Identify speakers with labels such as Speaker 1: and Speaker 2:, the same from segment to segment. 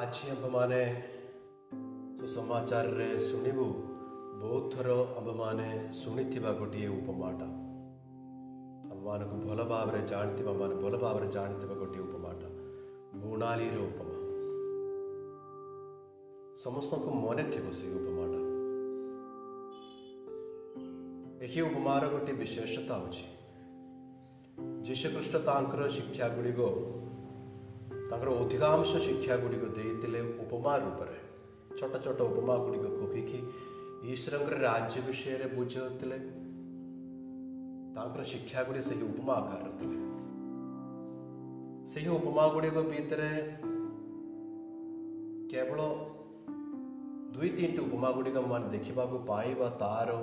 Speaker 1: ଆଜି ଆମ୍ଭେମାନେ ସୁସମାଚାରରେ ଶୁଣିବୁ ବହୁତ ଥର ଆମ୍ଭେମାନେ ଶୁଣିଥିବା ଗୋଟିଏ ଉପମାଟା ଆମମାନଙ୍କୁ ଭଲ ଭାବରେ ଜାଣିଥିବା ମାନେ ଭଲ ଭାବରେ ଜାଣିଥିବା ଗୋଟିଏ ଉପମାଟା ବୁଣାଲିର ଉପମା ସମସ୍ତଙ୍କୁ ମନେ ଥିବ ସେଇ ଉପମାଟା ଏହି ଉପମାର ଗୋଟିଏ ବିଶେଷତା ଅଛି ଯୀଶୁଖ୍ରୀଷ୍ଟ ତାଙ୍କର ଶିକ୍ଷା ଗୁଡ଼ିକ ତାଙ୍କର ଅଧିକାଂଶ ଶିକ୍ଷା ଗୁଡ଼ିକ ଦେଇଥିଲେ ଉପମା ରୂପରେ ଛୋଟ ଛୋଟ ଉପମା ଗୁଡ଼ିକ କହିକି ଈଶ୍ୱରଙ୍କର ରାଜ୍ୟ ବିଷୟରେ ବୁଝାଉଥିଲେ ତାଙ୍କର ଶିକ୍ଷା ଗୁଡ଼ିକ ସେହି ଉପମା ଆକାରରେ ଥିଲେ ସେହି ଉପମା ଗୁଡ଼ିକ ଭିତରେ କେବଳ ଦୁଇ ତିନିଟି ଉପମା ଗୁଡ଼ିକ ମାନେ ଦେଖିବାକୁ ପାଇବା ତାର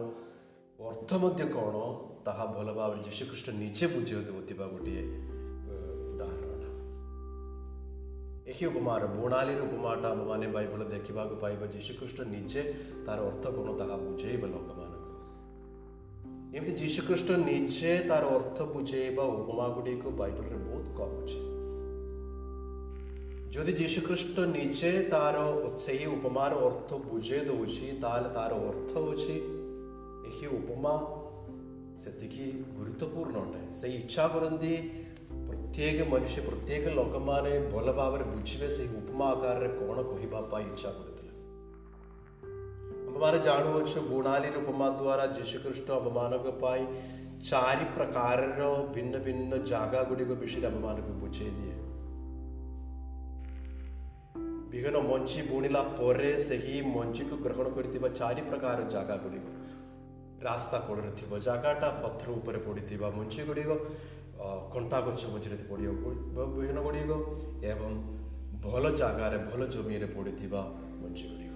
Speaker 1: ଅର୍ଥ ମଧ୍ୟ କ'ଣ ତାହା ଭଲ ଭାବରେ ଯୀଶୁଖ୍ରୀଷ୍ଟ ନିଜେ ବୁଝାଉଥିବା ଗୋଟିଏ ଏହି ଉପମାର বুণালির ଉପମାଟା ଆମମାନେ ବାଇବଲ ଦେଖିବାକୁ ପାଇବା ଯୀଶୁଖ୍ରୀଷ୍ଟ ନିଜେ ତାର ଅର୍ଥ କ'ଣ ତାହା ବୁଝେଇବେ ଲୋକମାନଙ୍କୁ ଏମିତି ଯୀଶୁଖ୍ରୀଷ୍ଟ ନିଜେ ତାର ଅର୍ଥ ବୁଝେଇବା ଉପମା ଗୁଡ଼ିକ ବାଇବଲରେ ବହୁତ କମ୍ ଅଛି ଯଦି ଯୀଶୁଖ୍ରୀଷ୍ଟ ନିଜେ ତାର ସେହି ଉପମାର ଅର୍ଥ ବୁଝେଇ ଦେଉଛି ତାହେଲେ ତାର ଅର୍ଥ ହେଉଛି ଏହି ଉପମା ସେତିକି ଗୁରୁତ୍ୱପୂର୍ଣ୍ଣ ଅଟେ ସେ ଇଚ୍ଛା କରନ୍ତି ಪ್ರತ್ಯೇಕ ಮನುಷ್ಯ ಪ್ರತ್ಯೇಕ ಲೋಕಮಾನೆ ಬೊಲಬಾವರ ಬುಜ್ಜಿವೆ ಸಹಿ ಉಪಮಾಕಾರರ ಕೋಣ ಕೊಹಿಬಾಪ ಇಚ್ಛಾ ಕೊಡುತ್ತಲ್ಲ അപമാനം ജാണുവച്ചു ഗുണാലി ഉപമാദ്വാര യേശുക്രിസ്തു അപമാനക പായി ചാരി പ്രകാരരോ ഭിന്ന ഭിന്ന ജാഗാ ഗുടിക ബിഷിൽ അപമാനക പൂച്ചേതിയെ ବିହନ ମଞ୍ଚି ବୁଣିଲା ପରେ ସେହି ମଞ୍ଜିକୁ ଗ୍ରହଣ କରିଥିବା ଚାରି ପ୍ରକାର ଜାଗା ଗୁଡ଼ିକ ରାସ୍ତା କୋଳରେ ଥିବା ଜାଗାଟା ପଥର ଉପରେ ପଡ଼ିଥିବା ମଞ୍ଜି ଗୁଡ଼ିକ କଣ୍ଟା ଗଛ ମଝିରେ ପଡ଼ିବ ବିହନ ଗୁଡ଼ିକ ଏବଂ ଭଲ ଜାଗାରେ ଭଲ ଜମିରେ ପଡ଼ିଥିବା ମଞ୍ଜି ଗୁଡ଼ିକ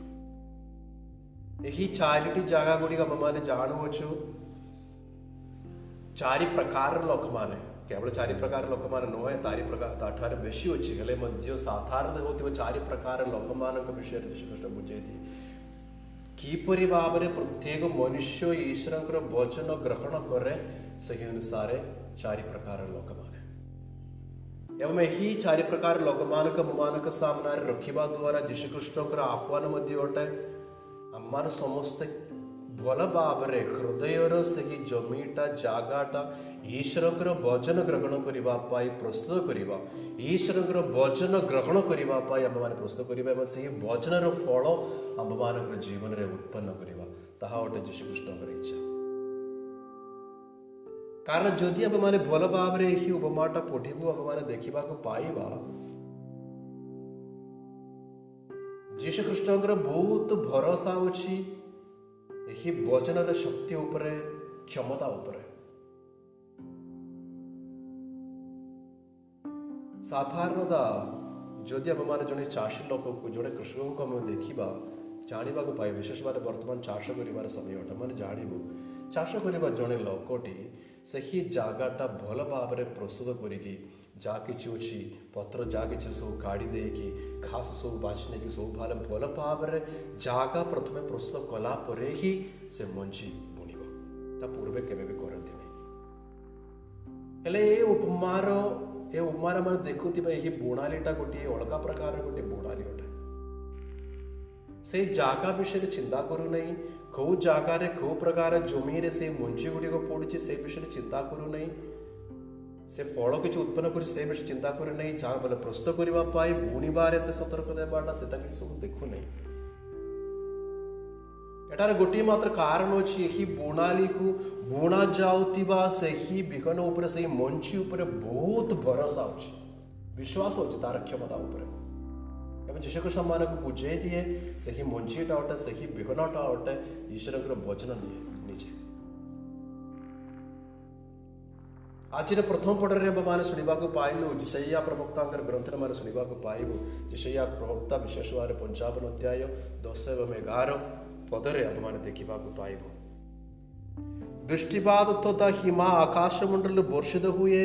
Speaker 1: ଏହି ଚାରିଟି ଜାଗା ଗୁଡ଼ିକ ଆମେମାନେ ଜାଣୁଅଛୁ ଚାରି ପ୍ରକାରର ଲୋକମାନେ କେବଳ ଚାରି ପ୍ରକାର ଲୋକମାନେ ନୁହେଁ ତାରି ପ୍ରକାର ତାଠାରୁ ବେଶୀ ଅଛି ହେଲେ ମଧ୍ୟ ସାଧାରଣ ହେଉଥିବା ଚାରି ପ୍ରକାର ଲୋକମାନଙ୍କ ବିଷୟରେ ଯୀଶୁଖ୍ରୀଷ୍ଟ ବୁଝେଇଛି କିପରି ଭାବରେ ପ୍ରତ୍ୟେକ ମନୁଷ୍ୟ ଈଶ୍ୱରଙ୍କର ବଚନ ଗ୍ରହଣ କରେ ସେହି ଅନୁସାରେ ചാരിപ്രകാര ലോകമാണ് एवं ही चारि प्रकार लोकमानक ममानक सामना रखिवा द्वारा जीशुख्रीष्टर आह्वान मध्य आमर समस्त ଭଲ ଭାବରେ ହୃଦୟର ସେହି ଜମିଟା ଜାଗାଟା ଈଶ୍ୱରଙ୍କର ଭଜନ ଗ୍ରହଣ କରିବା ପାଇଁ ପ୍ରସ୍ତୁତ କରିବା ଈଶ୍ୱରଙ୍କର ଭଜନ ଗ୍ରହଣ କରିବା ପାଇଁ ଆମମାନେ ପ୍ରସ୍ତୁତ କରିବା ଏବଂ ସେହି ଭଜନର ଫଳ ଆମମାନଙ୍କର ଜୀବନରେ ଉତ୍ପନ୍ନ କରିବା ତାହା ଗୋଟେ ଯୀଶୁକୃଷ୍ଣଙ୍କର ଇଚ୍ଛା କାରଣ ଯଦି ଆମେମାନେ ଭଲ ଭାବରେ ଏହି ଉପମାଟା ପଢ଼ିବୁ ଆମେମାନେ ଦେଖିବାକୁ ପାଇବା ଯୀଶୁଖ୍ରୀଷ୍ଟଙ୍କର ବହୁତ ଭରସା ହେଉଛି ଏହି ବଚନର ଶକ୍ତି ଉପରେ କ୍ଷମତା ଉପରେ ସାଧାରଣତଃ ଯଦି ଆମେମାନେ ଜଣେ ଚାଷୀ ଲୋକକୁ ଜଣେ କୃଷକଙ୍କୁ ଆମେ ଦେଖିବା ଜାଣିବାକୁ ପାଇ ବିଶେଷ ଭାବରେ ବର୍ତ୍ତମାନ ଚାଷ କରିବାର ସମୟ ଅଟେ ମାନେ ଜାଣିବୁ ଚାଷ କରିବା ଜଣେ ଲୋକଟି ସେହି ଜାଗାଟା ଭଲ ଭାବରେ ପ୍ରସ୍ତୁତ କରିକି ଯାହା କିଛି ଅଛି ପତ୍ର ଯାହା କିଛି ସବୁ କାଢ଼ି ଦେଇକି ଘାସ ସବୁ ବାଛି ନେଇକି ସବୁ ଭାବରେ ଭଲ ଭାବରେ ଜାଗା ପ୍ରଥମେ ପ୍ରସ୍ତୁତ କଲା ପରେ ହିଁ ସେ ମଞ୍ଜି ବୁଣିବ ତା ପୂର୍ବେ କେବେ ବି କରନ୍ତି ନାହିଁ ହେଲେ ଏ ଉପମାର ଏ ଉପମାର ମାନେ ଦେଖୁଥିବା ଏହି ବୁଣାଲିଟା ଗୋଟିଏ ଅଲଗା ପ୍ରକାରର ଗୋଟିଏ ବୁଣାଲି ଅଟେ ସେଇ ଜାଗା ବିଷୟରେ ଚିନ୍ତା କରୁନାହିଁ କେଉଁ ଜାଗାରେ କେଉଁ ପ୍ରକାର ଜମିରେ ସେ ମଞ୍ଜି ଗୁଡ଼ିକ ପଡ଼ୁଛି ସେ ବିଷୟରେ ଚିନ୍ତା କରୁନାହିଁ ସେ ଫଳ କିଛି ଉତ୍ପନ୍ନ କରୁଛି ସେ ବିଷୟରେ ଚିନ୍ତା କରୁନାହିଁ ଯାହା ବୋଲେ ପ୍ରସ୍ତୁତ କରିବା ପାଇଁ ବୁଣିବାରେ ଏତେ ସତର୍କ ଦେବାଟା ସେ ତାକୁ ସବୁ ଦେଖୁନାହିଁ ଏଠାରେ ଗୋଟିଏ ମାତ୍ର କାରଣ ଅଛି ଏହି ବୁଣାଲିକୁ ବୁଣା ଯାଉଥିବା ସେହି ବିହନ ଉପରେ ସେହି ମଞ୍ଜି ଉପରେ ବହୁତ ଭରସା ଅଛି ବିଶ୍ୱାସ ଅଛି ତାର କ୍ଷମତା ଉପରେ एवं जीशुकृष्ण मानक बुझे दिए ସେହି ମଞ୍ଜିଟା ଅଟେ ସେହି ବିହନଟା ଅଟେ ଈଶ୍ୱରଙ୍କର ବଚନ ନିଏ ନିଜେ ଆଜିର ପ୍ରଥମ ପଟରେ ଆମେମାନେ ଶୁଣିବାକୁ ପାଇଲୁ ଜିସେୟା ପ୍ରବକ୍ତାଙ୍କର ଗ୍ରନ୍ଥରେ ଆମେ ଶୁଣିବାକୁ ପାଇବୁ ଜିସେୟା ପ୍ରବକ୍ତା ବିଶେଷ ଭାବରେ ପଞ୍ଚାବନ ଅଧ୍ୟାୟ ଦଶ ଏବଂ ଏଗାର ପଦରେ ଆମେମାନେ ଦେଖିବାକୁ ପାଇବୁ ବୃଷ୍ଟିପାତ ହିମା ଆକାଶମଣ୍ଡଳ ବର୍ଷିତ ହୁଏ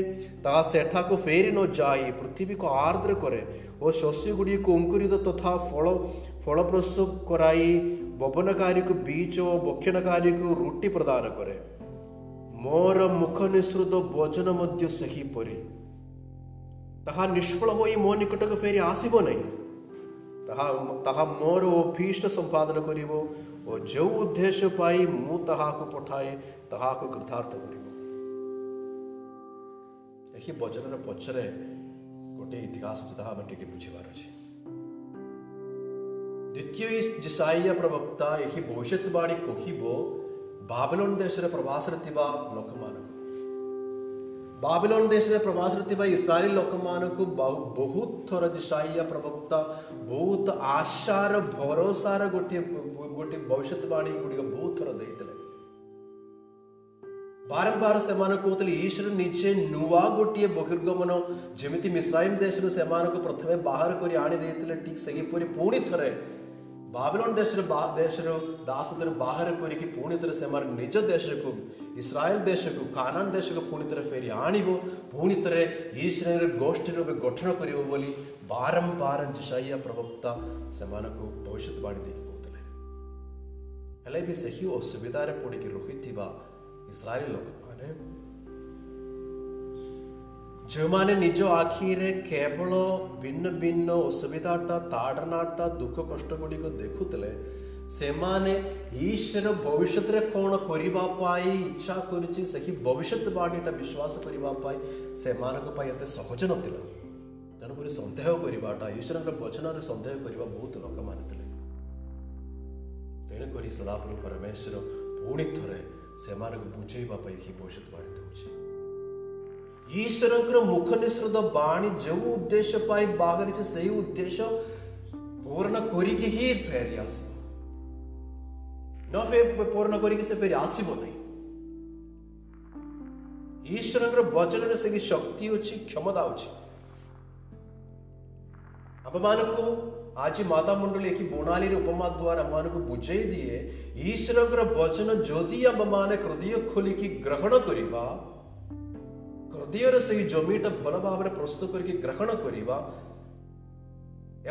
Speaker 1: ତାହା ସେଠାକୁ ଫେରି ନ ଯାଇ ପୃଥିବୀକୁ ଆର୍ଦ୍ର କରେ ଓ ଶସ୍ୟ ଗୁଡ଼ିକୁ ଅଙ୍କୁରିତ ତଥା ଫଳ ଫଳପ୍ରସ୍ତୁତ କରାଇ ବବନକାରୀକୁ ବୀଜ ଓ ବକ୍ଷଣକାରୀକୁ ରୁଟି ପ୍ରଦାନ କରେ ମୋର ମୁଖ ନିଃସୃତ ଭୋଜନ ମଧ୍ୟ ସେହିପରି ତାହା ନିଷ୍ଫଳ ହୋଇ ମୋ ନିକଟକୁ ଫେରି ଆସିବ ନାହିଁ ତାହା ତାହା ମୋର ଅଭୀଷ୍ଟ ସମ୍ପାଦନ କରିବ और जो उद्देश्य पाई मुँह तहाक पठाए ତାହାକୁ କୃତାର୍ଥ କରିବ ଏହି ବଚନର ପଛରେ ଗୋଟିଏ ଇତିହାସ ଅଛି ତାହା ଆମେ ଟିକେ ବୁଝିବାର ଅଛି ଦ୍ୱିତୀୟ ଜିସାଇଆ ପ୍ରବକ୍ତା ଏହି ଭବିଷ୍ୟତବାଣୀ କହିବ ବାବଲୋନ ଦେଶରେ ପ୍ରବାସରେ ଥିବା ଲୋକମାନଙ୍କୁ ବାବିଲୋନ ଦେଶରେ ପ୍ରବାସରେ ଥିବା ଇସ୍ରାଏଲ ଲୋକମାନଙ୍କୁ ବହୁତ ଥର ଇସ୍ରାଇଆ ପ୍ରବକ୍ତା ବହୁତ ଆଶାର ଭରସାର ଗୋଟିଏ ଗୋଟିଏ ଭବିଷ୍ୟତବାଣୀ ଗୁଡ଼ିକ ବହୁତ ଥର ଦେଇଥିଲେ ବାରମ୍ବାର ସେମାନେ କହୁଥିଲେ ଈଶ୍ୱର ନିଜେ ନୂଆ ଗୋଟିଏ ବହିର୍ଗମନ ଯେମିତି ମିସ୍ରାଇମ୍ ଦେଶରୁ ସେମାନଙ୍କୁ ପ୍ରଥମେ ବାହାର କରି ଆଣିଦେଇଥିଲେ ଠିକ୍ ସେହିପରି ପୁଣି ଥରେ ಬಾಬಿಲೋನ್ ದೇಶರು ಬಾ ದೇಶರು ದಾಸದರು ಬಾಹರಪುರಿಗೆ ಪೂಣಿತರ ಸೆಮರ್ ನಿಜ ದೇಶಕ್ಕೂ ಇಸ್ರಾಯೇಲ್ ದೇಶಕ್ಕೂ ಕಾನಾನ್ ದೇಶಕ್ಕೂ ಪೂಣಿತರ ಫೇರಿ ಆಣಿವು ಪೂಣಿತರೆ ಈಶ್ವರ ಗೋಷ್ಠಿರು ಗೊಠಣ ಕೊರಿಯುವ ಬೋಲಿ ಬಾರಂಪಾರ ಜಶಯ್ಯ ಪ್ರವಕ್ತ ಸೆಮಾನಕ್ಕೂ ಭವಿಷ್ಯವಾಣಿ ದೇಕಿ ಕೂತಲೆ ହେଲେ ବି ସେହି ଅସୁବିଧାରେ ପଡ଼ିକି ରହିଥିବା ଇସ୍ରାଏଲ ଲୋକମାନେ ଯେଉଁମାନେ ନିଜ ଆଖିରେ କେବଳ ଭିନ୍ନ ଭିନ୍ନ ଅସୁବିଧାଟା ତାଡ଼ନାଟା ଦୁଃଖ କଷ୍ଟ ଗୁଡ଼ିକ ଦେଖୁଥିଲେ ସେମାନେ ଈଶ୍ୱର ଭବିଷ୍ୟତରେ କ'ଣ କରିବା ପାଇଁ ଇଚ୍ଛା କରୁଛି ସେହି ଭବିଷ୍ୟତ ବାଣୀଟା ବିଶ୍ୱାସ କରିବା ପାଇଁ ସେମାନଙ୍କ ପାଇଁ ଏତେ ସହଜ ନଥିଲା ତେଣୁକରି ସନ୍ଦେହ କରିବାଟା ଈଶ୍ୱରଙ୍କ ବଚନରେ ସନ୍ଦେହ କରିବା ବହୁତ ଲୋକ ମାନିଥିଲେ ତେଣୁକରି ସଦାପ୍ରଭୁ ପରମେଶ୍ୱର ପୁଣି ଥରେ ସେମାନଙ୍କୁ ବୁଝେଇବା ପାଇଁ ଏହି ଭବିଷ୍ୟତ ବାଣୀ ଦେଉଛି ईश्वर मुख निश्रद बाणी जो उद्देश्य पाई बागर से उद्देश्य पूर्ण पूर्ण करी ईश्वर वचन से शक्ति अच्छी क्षमता अच्छी अब मान को आज माता मंडली एक बोणाली उपमा द्वारा मान को बुझे दिए ईश्वर वचन जदि अब मान हृदय खोल ग्रहण करवा ହୃଦୟରେ ସେହି ଜମିଟା ଭଲ ଭାବରେ ପ୍ରସ୍ତୁତ କରିକି ଗ୍ରହଣ କରିବା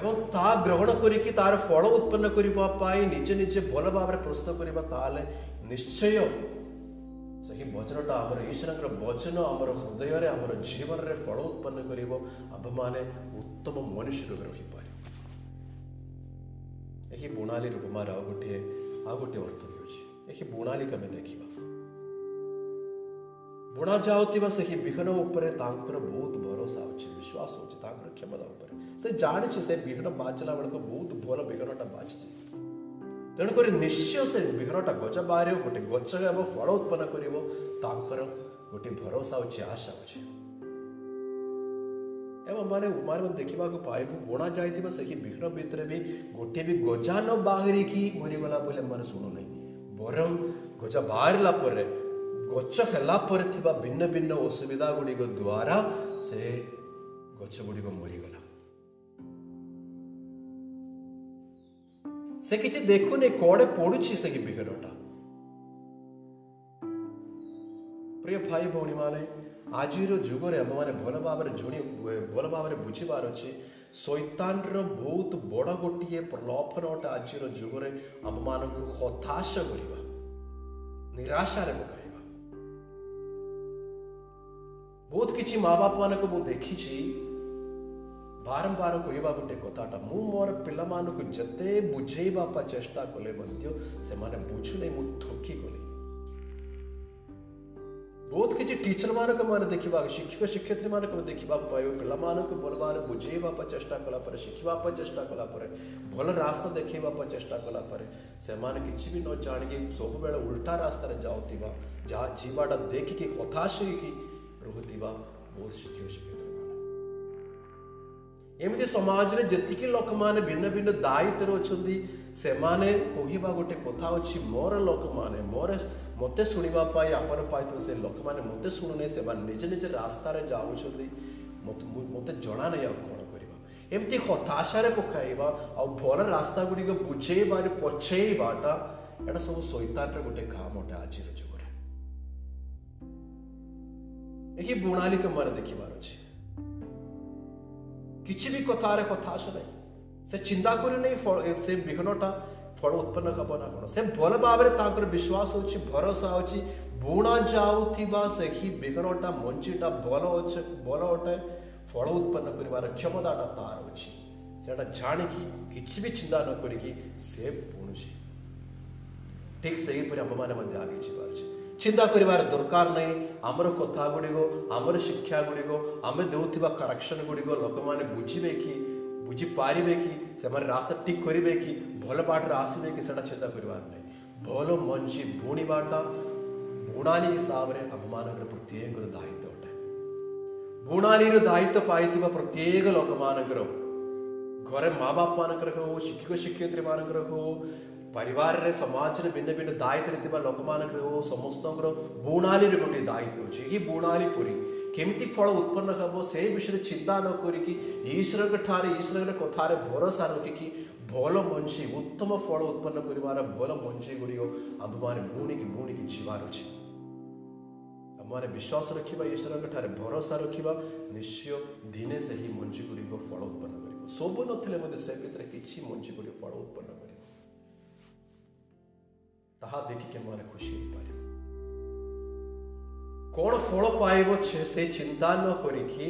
Speaker 1: ଏବଂ ତା ଗ୍ରହଣ କରିକି ତାର ଫଳ ଉତ୍ପନ୍ନ କରିବା ପାଇଁ ନିଜେ ନିଜେ ଭଲ ଭାବରେ ପ୍ରସ୍ତୁତ କରିବା ତାହେଲେ ନିଶ୍ଚୟ ସେହି ବଚନଟା ଆମର ଈଶ୍ୱରଙ୍କର ବଚନ ଆମର ହୃଦୟରେ ଆମର ଜୀବନରେ ଫଳ ଉତ୍ପନ୍ନ କରିବ ଆମ୍ଭମାନେ ଉତ୍ତମ ମନୁଷ୍ୟ ରୂପେ ରହିପାରିବ ଏହି ବୁଣାଲି ରୂପମାର ଆଉ ଗୋଟିଏ ଆଉ ଗୋଟିଏ ଅର୍ଥ ହେଉଛି ଏହି ବୁଣାଲିକୁ ଆମେ ଦେଖିବା ବୁଣା ଯାଉଥିବା ସେହି ବିହନ ଉପରେ ତାଙ୍କର ବହୁତ ଭରସା ଅଛି ବିଶ୍ୱାସ ଅଛି ତାଙ୍କର କ୍ଷମତା ଉପରେ ସେ ଜାଣିଛି ସେ ବିହନ ବାଜିଲା ବେଳକୁ ବହୁତ ଭଲ ବିହନଟା ବାଜିଛି ତେଣୁକରି ନିଶ୍ଚୟ ସେ ବିହନଟା ଗଛ ବାହାରିବ ଗୋଟେ ଗଛ ହେବ ଫଳ ଉତ୍ପନ୍ନ କରିବ ତାଙ୍କର ଗୋଟେ ଭରସା ଅଛି ଆଶା ଅଛି ଏବଂ ମାନେ ଉମାରେ ଦେଖିବାକୁ ପାଇବୁ ବୁଣା ଯାଇଥିବା ସେହି ବିହନ ଭିତରେ ବି ଗୋଟିଏ ବି ଗଜା ନ ବାହାରିକି ମରିଗଲା ବୋଲି ମାନେ ଶୁଣୁନାହିଁ ବରଂ ଗଜା ବାହାରିଲା ପରେ ଗଛ ହେଲା ପରେ ଥିବା ଭିନ୍ନ ଭିନ୍ନ ଅସୁବିଧା ଗୁଡ଼ିକ ଦ୍ଵାରା ସେ ଗଛ ଗୁଡ଼ିକ ମରିଗଲା ସେ କିଛି ଦେଖୁନି କୁଆଡେ ପଡୁଛି ସେ କି ବିଘଡ଼ଟା ପ୍ରିୟ ଭାଇ ଭଉଣୀ ମାନେ ଆଜିର ଯୁଗରେ ଆମମାନେ ଭଲ ଭାବରେ ଜୁଣି ଭଲ ଭାବରେ ବୁଝିବାର ଅଛି ସୈତାନର ବହୁତ ବଡ଼ ଗୋଟିଏ ପ୍ରଲୋଭନଟା ଆଜିର ଯୁଗରେ ଆମମାନଙ୍କୁ ହତାଶ କରିବା ନିରାଶାରେ ପକାଇବା ಓದ್ ಕಿಚಿ ಮಾ ಬಾಪನಕ ಮು ದೇಖಿಚಿ ಬಾರಂಬಾರ ಕೊಯ್ವಾ ಗುಟ್ಟೆ ಕೊತಾಟ ಮು ಮೋರ ಪಿಲ್ಲಮಾನಕು ಜತೆ ಬುଝେଇବା ಪಾ ଚେଷ୍ଟା କଲେ ମଧ୍ୟ ସେମାନେ ବୁଝୁନି ମୁଁ ଥକି ଗଲି ବହୁତ କିଛି ଟିଚର ମାନଙ୍କୁ ମାନେ ଦେଖିବାକୁ ଶିକ୍ଷକ ଶିକ୍ଷୟତ୍ରୀ ମାନଙ୍କୁ ଦେଖିବାକୁ ପାଇବ ପିଲାମାନଙ୍କୁ ଭଲଭାବରେ ବୁଝେଇବା ପାଇଁ ଚେଷ୍ଟା କଲା ପରେ ଶିଖିବା ପାଇଁ ଚେଷ୍ଟା କଲା ପରେ ଭଲ ରାସ୍ତା ଦେଖେଇବା ପାଇଁ ଚେଷ୍ଟା କଲା ପରେ ସେମାନେ କିଛି ବି ନ ଜାଣିକି ସବୁବେଳେ ଉଲ୍ଟା ରାସ୍ତାରେ ଯାଉଥିବା ଯାହା ଯିବାଟା ଦେଖିକି ହତାଶ ହେଇକି 보디바 모시켜 주시겠다. ଏମିତି ସମାଜରେ ଯେତିକି ଲୋକମାନେ ଭିନ୍ନ ଭିନ୍ନ ଦାୟିତ୍ୱରେ ଅଛନ୍ତି ସେମାନେ କହିବା ଗୋଟେ କଥା ଅଛି ମୋର ଲୋକମାନେ ମୋର ମୋତେ ଶୁଣିବା ପାଇଁ ଆହ୍ୱାନ ପାଇଥିବା ସେ ଲୋକମାନେ ମୋତେ ଶୁଣୁନି ସେମାନେ ନିଜ ନିଜ ରାସ୍ତାରେ ଯାଉଛନ୍ତି ମୋତେ ମୋତେ ଜଣା ନାହିଁ ଆଉ କ'ଣ କରିବା ଏମିତି ହତାଶାରେ ପକାଇବା ଆଉ ଭଲ ରାସ୍ତା ଗୁଡ଼ିକ ବୁଝେଇବାରେ ପଛେଇବାଟା ଏଇଟା ସବୁ ଶୈତାନର ଗୋଟେ କାମଟା ଆଜିର ଯୁଗ ଏହି ବୁଣାଲି ମୋର ଦେଖିପାରୁଛି କିଛି ବି କଥାରେ କଥା ଆସୁ ନାହିଁ ସେ ଚିନ୍ତା କରୁନି ସେ ବିହନଟା ଫଳ ଉତ୍ପନ୍ନ ହେବ ନା କ'ଣ ସେ ଭଲ ଭାବରେ ତାଙ୍କର ବିଶ୍ୱାସ ଅଛି ଭରସା ଅଛି ବୁଣା ଯାଉଥିବା ସେହି ବିହନଟା ମଞ୍ଜିଟା ଭଲ ଅଛି ଭଲ ଅଟେ ଫଳ ଉତ୍ପନ୍ନ କରିବାର କ୍ଷମତାଟା ତାର ଅଛି ସେଟା ଜାଣିକି କିଛି ବି ଚିନ୍ତା ନ କରିକି ସେ ବୁଣୁଛି ଠିକ୍ ସେହିପରି ଆମମାନେ ମଧ୍ୟ ଆଗେଇ ଯିବାରୁଛେ চিন্তা করিবার দরকার নাই আমার কথা গুড়িক আমার শিক্ষা গুড়িক আমি দেওয়া করেকশন গুড়িক লোক মানে বুঝবে কি ବୁଝିପାରିବେ କି ସେମାନେ ରାସ୍ତା ଠିକ୍ କରିବେ କି ଭଲ ବାଟରେ ଆସିବେ କି ସେଇଟା ଚିନ୍ତା କରିବାର ନାହିଁ ଭଲ ମଞ୍ଜି ବୁଣିବାଟା ବୁଣାଲି ହିସାବରେ ଆମମାନଙ୍କର ପ୍ରତ୍ୟେକର ଦାୟିତ୍ୱ ଅଟେ ବୁଣାଲିର ଦାୟିତ୍ୱ ପାଇଥିବା ପ୍ରତ୍ୟେକ ଲୋକମାନଙ୍କର ଘରେ ମା ବାପାମାନଙ୍କର ହେଉ ଶିକ୍ଷକ ଶିକ୍ଷୟିତ୍ରୀମାନଙ୍କର ହେଉ परिवार रे समाज रे भिन्न भिन्न दायित्व थिबा लोक मानकर समस्तकर बुणाली रे गोटे दायित्व अछि ये बुणाली पूरी केमती फल उत्पन्न हेब से विषय चिंता न करिकी ईश्वर ठारे ईश्वर कथार भरोसा रखिकी भल मनुष्य उत्तम फल उत्पन्न कर भल मनुष्य गुड़िक आम मैंने बुणिकी बुणिकी जीवार अच्छे मैंने विश्वास रखा ईश्वर ठारे भरोसा रखा निश्चय दिने से ही मनुष्य गुड़िक फल उत्पन्न कर सब ना से भितर किसी मनुष्य गुड़िक फल उत्पन्न कर ତାହା ଦେଖିକି ମୋର ଖୁସି ହୋଇପାରେ କଣ ଫଳ ପାଇବ ସେ ଚିନ୍ତା ନ କରିକି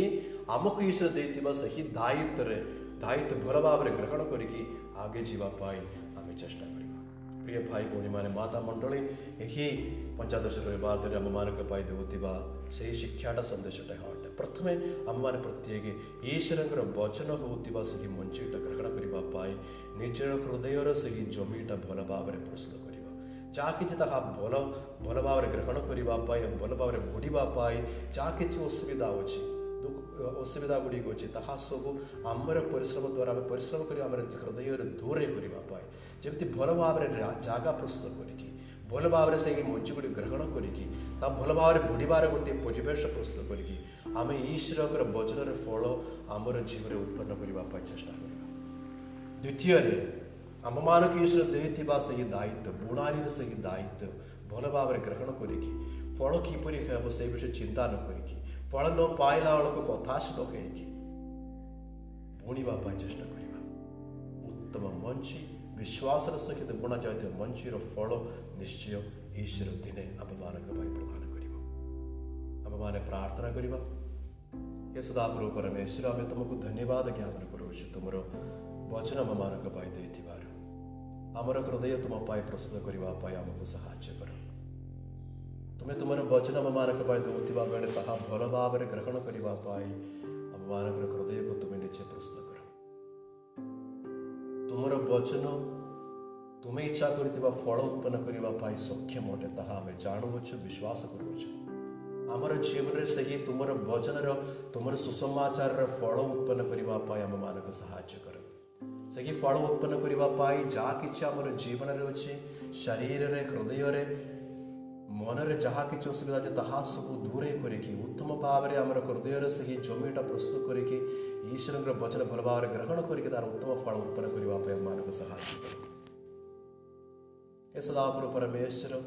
Speaker 1: ଆମକୁ ଈଶ୍ୱର ଦେଇଥିବା ସେହି ଦାୟିତ୍ୱରେ ଦାୟିତ୍ୱ ଭଲ ଭାବରେ ଗ୍ରହଣ କରିକି ଆଗେ ଯିବା ପାଇଁ ଆମେ ଚେଷ୍ଟା କରିବା ପ୍ରିୟ ଭାଇ ଭଉଣୀମାନେ ମାତା ମଣ୍ଡଳୀ ଏହି ପଞ୍ଚାଦଶ ରବିବାର ଦିନରେ ଆମମାନଙ୍କ ପାଇଁ ଦେଉଥିବା ସେହି ଶିକ୍ଷାଟା ସନ୍ଦେଶଟା ହଁ ପ୍ରଥମେ ଆମମାନେ ପ୍ରତ୍ୟେକ ଈଶ୍ୱରଙ୍କର ବଚନ ହେଉଥିବା ସେହି ମଞ୍ଚିଟା ଗ୍ରହଣ କରିବା ପାଇଁ ନିଜର ହୃଦୟର ସେହି ଜମିଟା ଭଲ ଭାବରେ ପ୍ରସ୍ତୁତ যা কিছু তাহা ଭଲ ଭଲ ଭାବରେ ଗ୍ରହଣ କରିବା ପାଇଁ ଭଲ ଭାବରେ ବଢ଼ିବା ପାଇଁ ଯାହା କିଛି ଅସୁବିଧା ଅଛି ଅସୁବିଧା ଗୁଡ଼ିକ ଅଛି ତାହା ସବୁ ଆମର ପରିଶ୍ରମ ଦ୍ୱାରା ଆମେ ପରିଶ୍ରମ କରି ଆମର ହୃଦୟରୁ ଦୂରରେ କରିବା ପାଇଁ ଯେମିତି ଭଲ ଭାବରେ ଜାଗା ପ୍ରସ୍ତୁତ କରିକି ଭଲ ଭାବରେ ସେହି ମଞ୍ଜି ଗୁଡ଼ିକୁ ଗ୍ରହଣ କରିକି ତା ଭଲ ଭାବରେ ବଢ଼ିବାର ଗୋଟିଏ ପରିବେଶ ପ୍ରସ୍ତୁତ କରିକି ଆମେ ଈଶ୍ୱରଙ୍କର ବଚନର ଫଳ ଆମର ଜୀବନରେ ଉତ୍ପନ୍ନ କରିବା ପାଇଁ ଚେଷ୍ଟା କରିବା ଦ୍ୱିତୀୟରେ അമ്മമാരൊക്കെ ഈശ്വര ദൈവത്തിബ സഹിതായിട്ട് ബുണാലിന് സഹിതായിട്ട് ഭോലബാബരെ ഗ്രഹണക്കൊരുക്കി ಫಳಕಿ ಪುರಿಕ ಸೇವಿಸಿ ಚಿಂತಾನು ಕೊರಿಕಿ ಫಳನ್ನು ಪಾಯಿಲಾವಳಕು ಕೊತಾಶನು ಕೈಕಿ ಬುಣಿವಾ ಪಾಯಿ ಚೇಷ್ಟಾ ಕರಿವಾ ಉತ್ತಮ ಮಂಚಿ ವಿಶ್ವಾಸರ ಸಹಿತ ಗುಣ ಜಾತಿಯ ಮಂಚಿರ ಫಳ ನಿಶ್ಚಯ ಈಶ್ವರ ದಿನೆ ಅಪಮಾನಕ ಪಾಯಿ ಪ್ರದಾನ ಕರಿವ ಅಪಮಾನ ಪ್ರಾರ್ಥನಾ ಕರಿವ ಹೇ ಸದಾಪ್ರಭು ಪರಮೇಶ್ವರ ଆମେ ତୁମକୁ ଧନ୍ୟବାଦ ଜ୍ଞାପନ କରୁଛୁ ତୁମର ବଚନ ଆମମାନଙ୍କ ପାଇଁ ଦେଇଥିବାରୁ ଆମର ହୃଦୟ ତୁମ ପାଇଁ ପ୍ରସ୍ତୁତ କରିବା ପାଇଁ ଆମକୁ ସାହାଯ୍ୟ କର ତୁମେ ତୁମର ବଚନମାନଙ୍କ ପାଇଁ ଦେଉଥିବା ବେଳେ ତାହା ଭଲ ଭାବରେ ଗ୍ରହଣ କରିବା ପାଇଁ ଆମମାନଙ୍କର ହୃଦୟକୁ ତୁମେ ନିଜେ ପ୍ରସ୍ତୁତ କର ତୁମର ବଚନ ତୁମେ ଇଚ୍ଛା କରିଥିବା ଫଳ ଉତ୍ପନ୍ନ କରିବା ପାଇଁ ସକ୍ଷମ ଅଟେ ତାହା ଆମେ ଜାଣୁଅଛୁ ବିଶ୍ୱାସ କରୁଅଛୁ ଆମର ଜୀବନରେ ସେହି ତୁମର ବଚନର ତୁମର ସୁସମାଚାରର ଫଳ ଉତ୍ପନ୍ନ କରିବା ପାଇଁ ଆମମାନଙ୍କୁ ସାହାଯ୍ୟ କର ସେହି ଫଳ ଉତ୍ପନ୍ନ କରିବା ପାଇଁ ଯାହା କିଛି ଆମର ଜୀବନରେ ଅଛି ଶରୀରରେ ହୃଦୟରେ ମନରେ ଯାହା କିଛି ଅସୁବିଧା ଅଛି ତାହା ସବୁ ଦୂରେଇ କରିକି ଉତ୍ତମ ଭାବରେ ଆମର ହୃଦୟରେ ସେହି ଜମିଟା ପ୍ରସ୍ତୁତ କରିକି ଈଶ୍ୱରଙ୍କର ବଚନ ଭଲ ଭାବରେ ଗ୍ରହଣ କରିକି ତାର ଉତ୍ତମ ଫଳ ଉତ୍ପନ୍ନ କରିବା ପାଇଁ ଆମମାନଙ୍କୁ ସାହାଯ୍ୟ କରେ ଏସଦାପୁର ପରମେଶ୍ୱର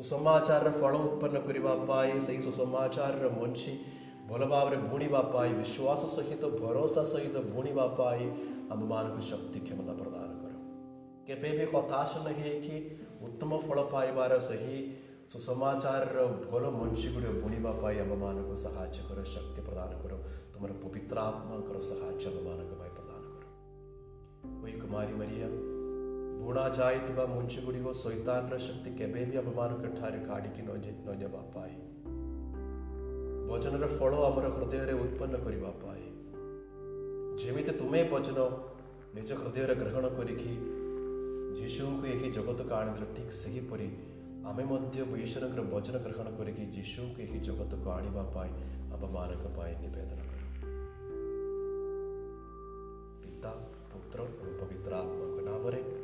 Speaker 1: ସୁସମାଚାରର ଫଳ ଉତ୍ପନ୍ନ କରିବା ପାଇଁ ସେହି ସୁସମାଚାରର ମଞ୍ଚି ଭଲ ଭାବରେ ବୁଣିବା ପାଇଁ ବିଶ୍ୱାସ ସହିତ ଭରସା ସହିତ ବୁଣିବା ପାଇଁ प्रदान ಶಕ್ತಿ ಕ್ಷಮತ ಪ್ರದಾನ ಕರು ಕೆಪೇಬಿ ಕೊತಾಶನ ಹೇಕಿ फल ಫಳಪಾಯಿವಾರ सही सुसमाचार भल मनुष्य गुड़े बुणीबा आम मान को सहाय शक्ति प्रदान करो तुम पवित्र आत्मा करो सहाय प्रदान करो कुमारी मरिया बुणा जाए बा मुंशी गुड़ी को सोईतान रो शक्ति भी के ठारे काढ़ी बापाई भोजन रो हृदय उत्पन्न करिबा जमी तुम्हें बचन निज हृदय ग्रहण करीशु को यही जगत को आने ठीक से हीपरी आम ईश्वर वचन ग्रहण करीशु को यही जगत को आने आम माना नवेदन कर पिता पुत्र पवित्र आत्मा नाम